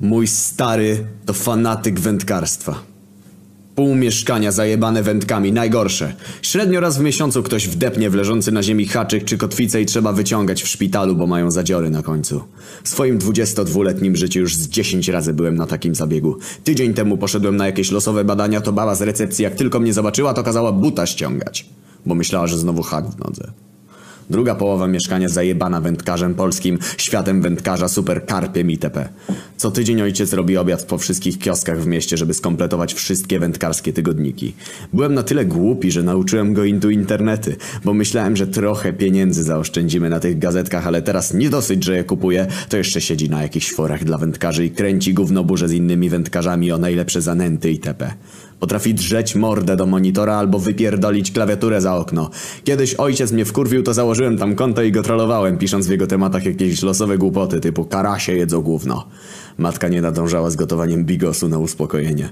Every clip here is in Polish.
Mój stary to fanatyk wędkarstwa. Pół mieszkania zajebane wędkami, najgorsze. Średnio raz w miesiącu ktoś wdepnie w leżący na ziemi haczyk czy kotwicę i trzeba wyciągać w szpitalu, bo mają zadziory na końcu. W swoim 22-letnim życiu już z 10 razy byłem na takim zabiegu. Tydzień temu poszedłem na jakieś losowe badania, to baba z recepcji jak tylko mnie zobaczyła, to kazała buta ściągać. Bo myślała, że znowu hak w nodze. Druga połowa mieszkania zajebana wędkarzem polskim, światem wędkarza, super karpiem itp. Co tydzień ojciec robi obiad po wszystkich kioskach w mieście, żeby skompletować wszystkie wędkarskie tygodniki. Byłem na tyle głupi, że nauczyłem go intu internety, bo myślałem, że trochę pieniędzy zaoszczędzimy na tych gazetkach, ale teraz nie dosyć, że je kupuję, to jeszcze siedzi na jakichś forach dla wędkarzy i kręci gównoburze z innymi wędkarzami o najlepsze zanęty itp. Potrafi drzeć mordę do monitora albo wypierdolić klawiaturę za okno. Kiedyś ojciec mnie wkurwił, to założyłem tam konto i go trollowałem, pisząc w jego tematach jakieś losowe głupoty typu karasie jedzą gówno. Matka nie nadążała z gotowaniem bigosu na uspokojenie.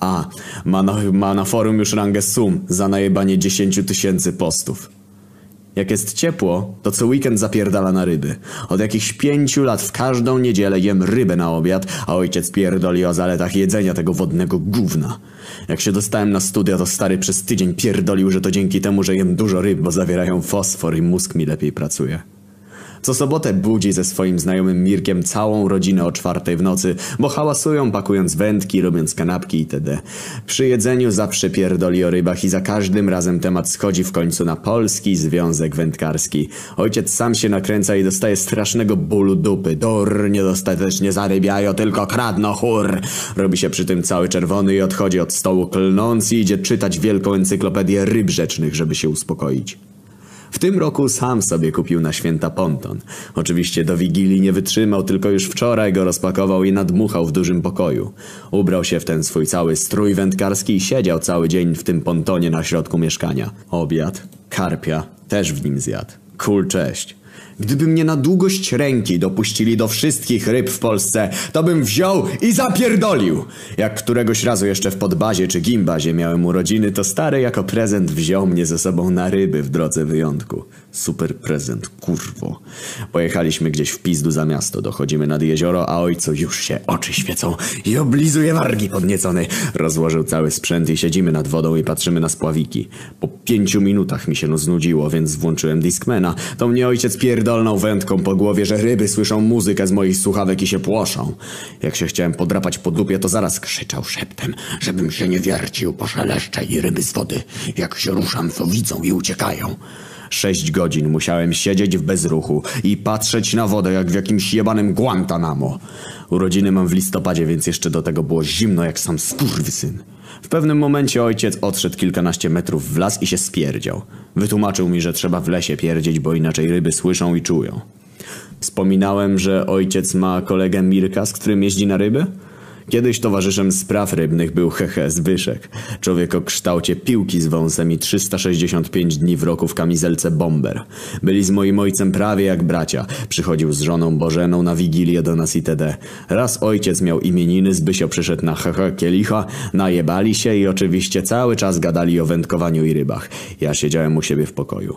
A, ma na, ma na forum już rangę sum za najebanie 10 tysięcy postów. Jak jest ciepło, to co weekend zapierdala na ryby. Od jakichś pięciu lat w każdą niedzielę jem rybę na obiad, a ojciec pierdoli o zaletach jedzenia tego wodnego gówna. Jak się dostałem na studia, to stary przez tydzień pierdolił, że to dzięki temu, że jem dużo ryb, bo zawierają fosfor i mózg mi lepiej pracuje. Co sobotę budzi ze swoim znajomym Mirkiem całą rodzinę o czwartej w nocy, bo hałasują pakując wędki, robiąc kanapki itd. Przy jedzeniu zawsze pierdoli o rybach i za każdym razem temat schodzi w końcu na Polski Związek Wędkarski. Ojciec sam się nakręca i dostaje strasznego bólu dupy. Dor, niedostatecznie zarybiają, tylko kradno chór. Robi się przy tym cały czerwony i odchodzi od stołu klnąc i idzie czytać wielką encyklopedię ryb rzecznych, żeby się uspokoić. W tym roku sam sobie kupił na święta ponton. Oczywiście do Wigilii nie wytrzymał, tylko już wczoraj go rozpakował i nadmuchał w dużym pokoju. Ubrał się w ten swój cały strój wędkarski i siedział cały dzień w tym pontonie na środku mieszkania. Obiad, karpia, też w nim zjadł. Kul cześć. Gdyby mnie na długość ręki dopuścili do wszystkich ryb w Polsce, to bym wziął i zapierdolił. Jak któregoś razu jeszcze w podbazie czy gimbazie miałem urodziny, to stary jako prezent wziął mnie ze sobą na ryby w drodze wyjątku. Super prezent, kurwo. Pojechaliśmy gdzieś w pizdu za miasto, dochodzimy nad jezioro, a ojcu już się oczy świecą i oblizuje wargi podniecony. Rozłożył cały sprzęt i siedzimy nad wodą i patrzymy na spławiki. Po pięciu minutach mi się no znudziło, więc włączyłem Discmana. To mnie ojciec pierdolnął wędką po głowie, że ryby słyszą muzykę z moich słuchawek i się płoszą. Jak się chciałem podrapać po dupie, to zaraz krzyczał szeptem, żebym się nie wiercił po szeleszcze i ryby z wody. Jak się ruszam, to widzą i uciekają. Sześć godzin musiałem siedzieć w bezruchu i patrzeć na wodę jak w jakimś jebanym Guantanamo. Urodziny mam w listopadzie, więc jeszcze do tego było zimno jak sam skurwysyn. W pewnym momencie ojciec odszedł kilkanaście metrów w las i się spierdział. Wytłumaczył mi, że trzeba w lesie pierdzieć, bo inaczej ryby słyszą i czują. Wspominałem, że ojciec ma kolegę Mirka, z którym jeździ na ryby? Kiedyś towarzyszem spraw rybnych był Hehe Zbyszek. Człowiek o kształcie piłki z wąsem i 365 dni w roku w kamizelce bomber. Byli z moim ojcem prawie jak bracia. Przychodził z żoną Bożeną na wigilię do nas itd. Raz ojciec miał imieniny, Zbysio przyszedł na Hehe Kielicha, najebali się i oczywiście cały czas gadali o wędkowaniu i rybach. Ja siedziałem u siebie w pokoju.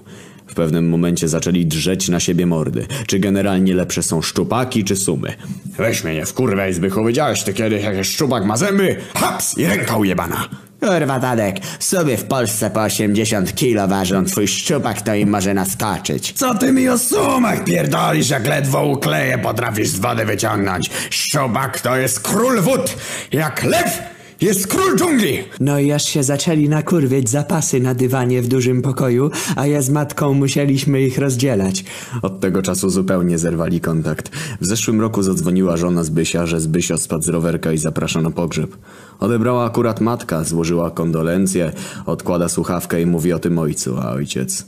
W pewnym momencie zaczęli drzeć na siebie mordy. Czy generalnie lepsze są szczupaki czy sumy? Weź mnie nie wkurwiaj, Zbychu, widziałeś ty kiedyś jakiś szczupak ma zęby? Haps! I ręka ujebana! Kurwa Tadek, sobie w Polsce po 80 kilo ważą, twój szczupak to im może naskoczyć. Co ty mi o sumach pierdolisz, jak ledwo ukleję potrafisz z wody wyciągnąć? Szczupak to jest król wód! Jak lew jest król dżungli! No i aż się zaczęli nakurwiać zapasy na dywanie w dużym pokoju, a ja z matką musieliśmy ich rozdzielać. Od tego czasu zupełnie zerwali kontakt. W zeszłym roku zadzwoniła żona Zbysia, że Zbysio spadł z rowerka i zaprasza na pogrzeb. Odebrała akurat matka, złożyła kondolencje, odkłada słuchawkę i mówi o tym ojcu, a ojciec...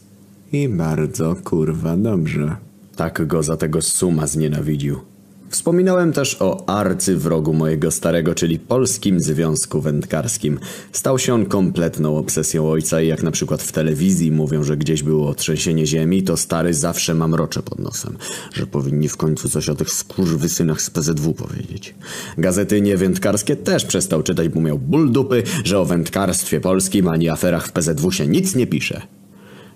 I bardzo kurwa dobrze. Tak go za tego suma znienawidził. Wspominałem też o arcywrogu mojego starego, czyli Polskim Związku Wędkarskim. Stał się on kompletną obsesją ojca i jak na przykład w telewizji mówią, że gdzieś było trzęsienie ziemi, to stary zawsze mam rocze pod nosem, że powinni w końcu coś o tych skurwysynach z PZW powiedzieć. Gazety niewędkarskie też przestał czytać, bo miał ból dupy, że o wędkarstwie polskim ani aferach w PZW się nic nie pisze.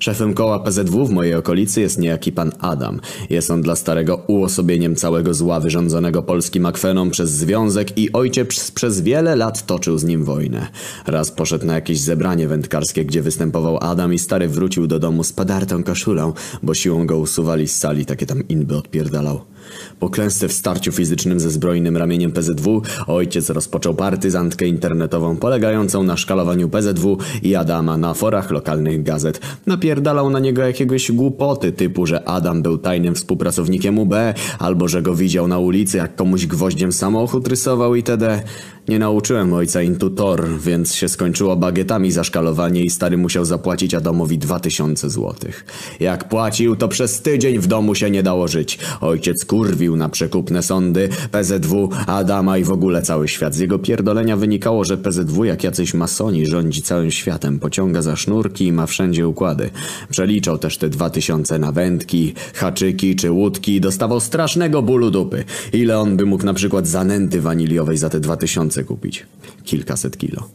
Szefem koła PZW w mojej okolicy jest niejaki pan Adam. Jest on dla starego uosobieniem całego zła wyrządzonego polskim akwenom przez związek i ojciec przez wiele lat toczył z nim wojnę. Raz poszedł na jakieś zebranie wędkarskie, gdzie występował Adam i stary wrócił do domu z padartą koszulą, bo siłą go usuwali z sali, takie tam inby odpierdalał. Po klęsce w starciu fizycznym ze zbrojnym ramieniem PZW, ojciec rozpoczął partyzantkę internetową polegającą na szkalowaniu PZW i Adama na forach lokalnych gazet. Napierdalał na niego jakiegoś głupoty typu, że Adam był tajnym współpracownikiem UB, albo że go widział na ulicy, jak komuś gwoździem samochód rysował itd. Nie nauczyłem ojca intutor, więc się skończyło bagietami za szkalowanie i stary musiał zapłacić Adamowi 2000 złotych. Jak płacił, to przez tydzień w domu się nie dało żyć. Ojciec kurwił na przekupne sądy, PZW, Adama i w ogóle cały świat. Z jego pierdolenia wynikało, że PZW jak jacyś masoni rządzi całym światem, pociąga za sznurki i ma wszędzie układy. Przeliczał też te 2000 na wędki, haczyki czy łódki i dostawał strasznego bólu dupy. Ile on by mógł na przykład zanęty waniliowej za te 2000 kupić? Kilkaset kilo.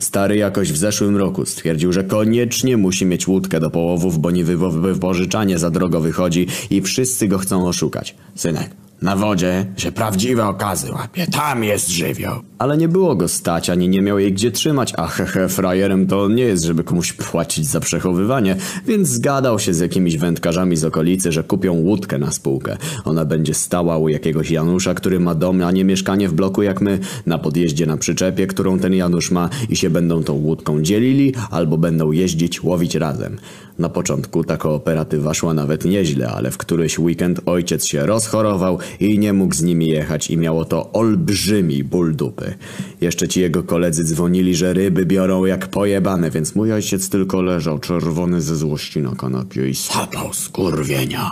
Stary jakoś w zeszłym roku stwierdził, że koniecznie musi mieć łódkę do połowów, bo niby wypożyczanie za drogo wychodzi i wszyscy go chcą oszukać. Synek, na wodzie się prawdziwe okazy łapie, tam jest żywioł. Ale nie było go stać, ani nie miał jej gdzie trzymać, a hehe, frajerem to nie jest, żeby komuś płacić za przechowywanie, więc zgadał się z jakimiś wędkarzami z okolicy, że kupią łódkę na spółkę. Ona będzie stała u jakiegoś Janusza, który ma dom, a nie mieszkanie w bloku jak my, na podjeździe na przyczepie, którą ten Janusz ma i się będą tą łódką dzielili, albo będą jeździć, łowić razem. Na początku ta kooperatywa szła nawet nieźle, ale w któryś weekend ojciec się rozchorował i nie mógł z nimi jechać i miało to olbrzymi ból dupy. Jeszcze ci jego koledzy dzwonili, że ryby biorą jak pojebane, więc mój ojciec tylko leżał czerwony ze złości na kanapie i sapał skurwienia.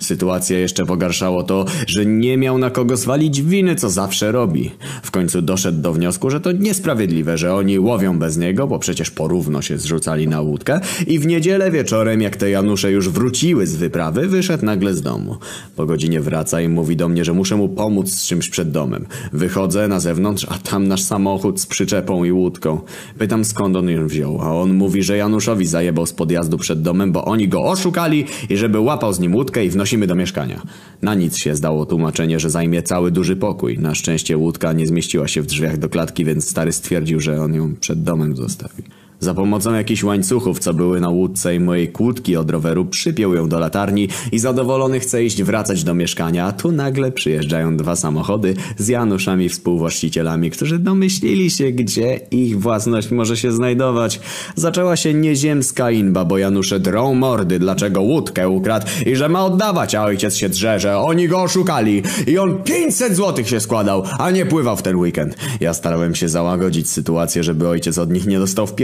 Sytuację jeszcze pogarszało to, że nie miał na kogo zwalić winy, co zawsze robi. W końcu doszedł do wniosku, że to niesprawiedliwe, że oni łowią bez niego, bo przecież porówno się zrzucali na łódkę i w niedzielę wieczorem, jak te Janusze już wróciły z wyprawy, wyszedł nagle z domu. Po godzinie wraca i mówi do mnie, że muszę mu pomóc z czymś przed domem. Wychodzę na zewnątrz, a tam nasz samochód z przyczepą i łódką. Pytam skąd on ją wziął, a on mówi, że Januszowi zajebał z podjazdu przed domem, bo oni go oszukali i żeby łapał z nim łódkę i wnosimy do mieszkania. Na nic się zdało tłumaczenie, że zajmie cały duży pokój. Na szczęście łódka nie zmieściła się w drzwiach do klatki, więc stary stwierdził, że on ją przed domem zostawi. Za pomocą jakichś łańcuchów, co były na łódce i mojej kłódki od roweru, przypiął ją do latarni i zadowolony chce iść wracać do mieszkania, tu nagle przyjeżdżają dwa samochody z Januszami współwłaścicielami, którzy domyślili się, gdzie ich własność może się znajdować. Zaczęła się nieziemska inba, bo Janusze drą mordy, dlaczego łódkę ukradł i że ma oddawać, a ojciec się drze, że oni go oszukali i on 500 złotych się składał, a nie pływał w ten weekend. Ja starałem się załagodzić sytuację, żeby ojciec od nich nie dostał w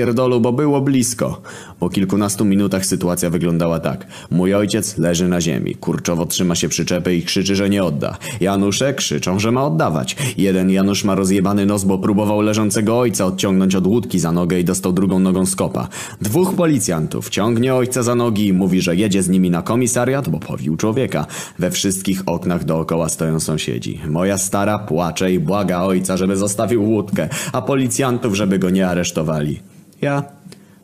bo było blisko. Po kilkunastu minutach sytuacja wyglądała tak. Mój ojciec leży na ziemi, kurczowo trzyma się przyczepy i krzyczy, że nie odda. Janusze krzyczą, że ma oddawać. Jeden Janusz ma rozjebany nos, bo próbował leżącego ojca odciągnąć od łódki za nogę i dostał drugą nogą skopa. Dwóch policjantów ciągnie ojca za nogi i mówi, że jedzie z nimi na komisariat, bo powił człowieka. We wszystkich oknach dookoła stoją sąsiedzi. Moja stara płacze i błaga ojca, żeby zostawił łódkę, a policjantów, żeby go nie aresztowali. Ja.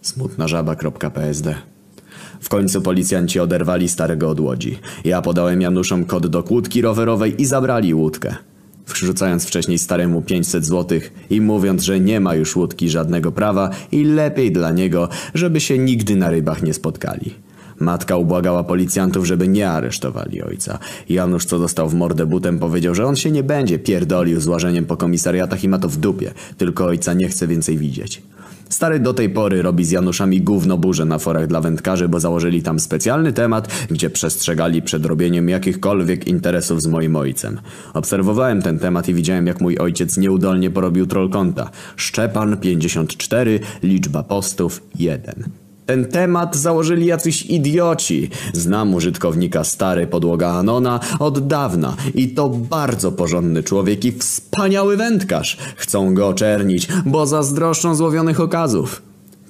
Smutna żaba.psd. W końcu policjanci oderwali starego od łodzi. Ja podałem Januszom kod do kłódki rowerowej i zabrali łódkę. Wrzucając wcześniej staremu 500 złotych i mówiąc, że nie ma już łódki żadnego prawa i lepiej dla niego, żeby się nigdy na rybach nie spotkali. Matka ubłagała policjantów, żeby nie aresztowali ojca. Janusz, co dostał w mordę butem, powiedział, że on się nie będzie pierdolił z łażeniem po komisariatach i ma to w dupie, tylko ojca nie chce więcej widzieć. Stary do tej pory robi z Januszami gówno burzę na forach dla wędkarzy, bo założyli tam specjalny temat, gdzie przestrzegali przed robieniem jakichkolwiek interesów z moim ojcem. Obserwowałem ten temat i widziałem jak mój ojciec nieudolnie porobił troll konta. Szczepan 54, liczba postów 1. Ten temat założyli jacyś idioci. Znam użytkownika stary podłoga Anona od dawna i to bardzo porządny człowiek i wspaniały wędkarz. Chcą go oczernić, bo zazdroszczą złowionych okazów.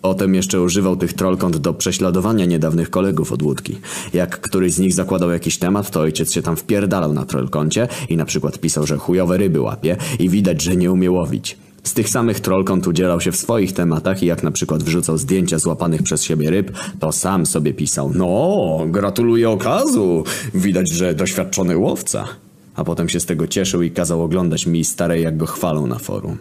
Potem jeszcze używał tych trollkont do prześladowania niedawnych kolegów od łódki. Jak któryś z nich zakładał jakiś temat, to ojciec się tam wpierdalał na trollkoncie i na przykład pisał, że chujowe ryby łapie i widać, że nie umie łowić. Z tych samych trollkąt udzielał się w swoich tematach i jak na przykład wrzucał zdjęcia złapanych przez siebie ryb, to sam sobie pisał No, gratuluję okazu, widać, że doświadczony łowca. A potem się z tego cieszył i kazał oglądać mi starej jak go chwalą na forum.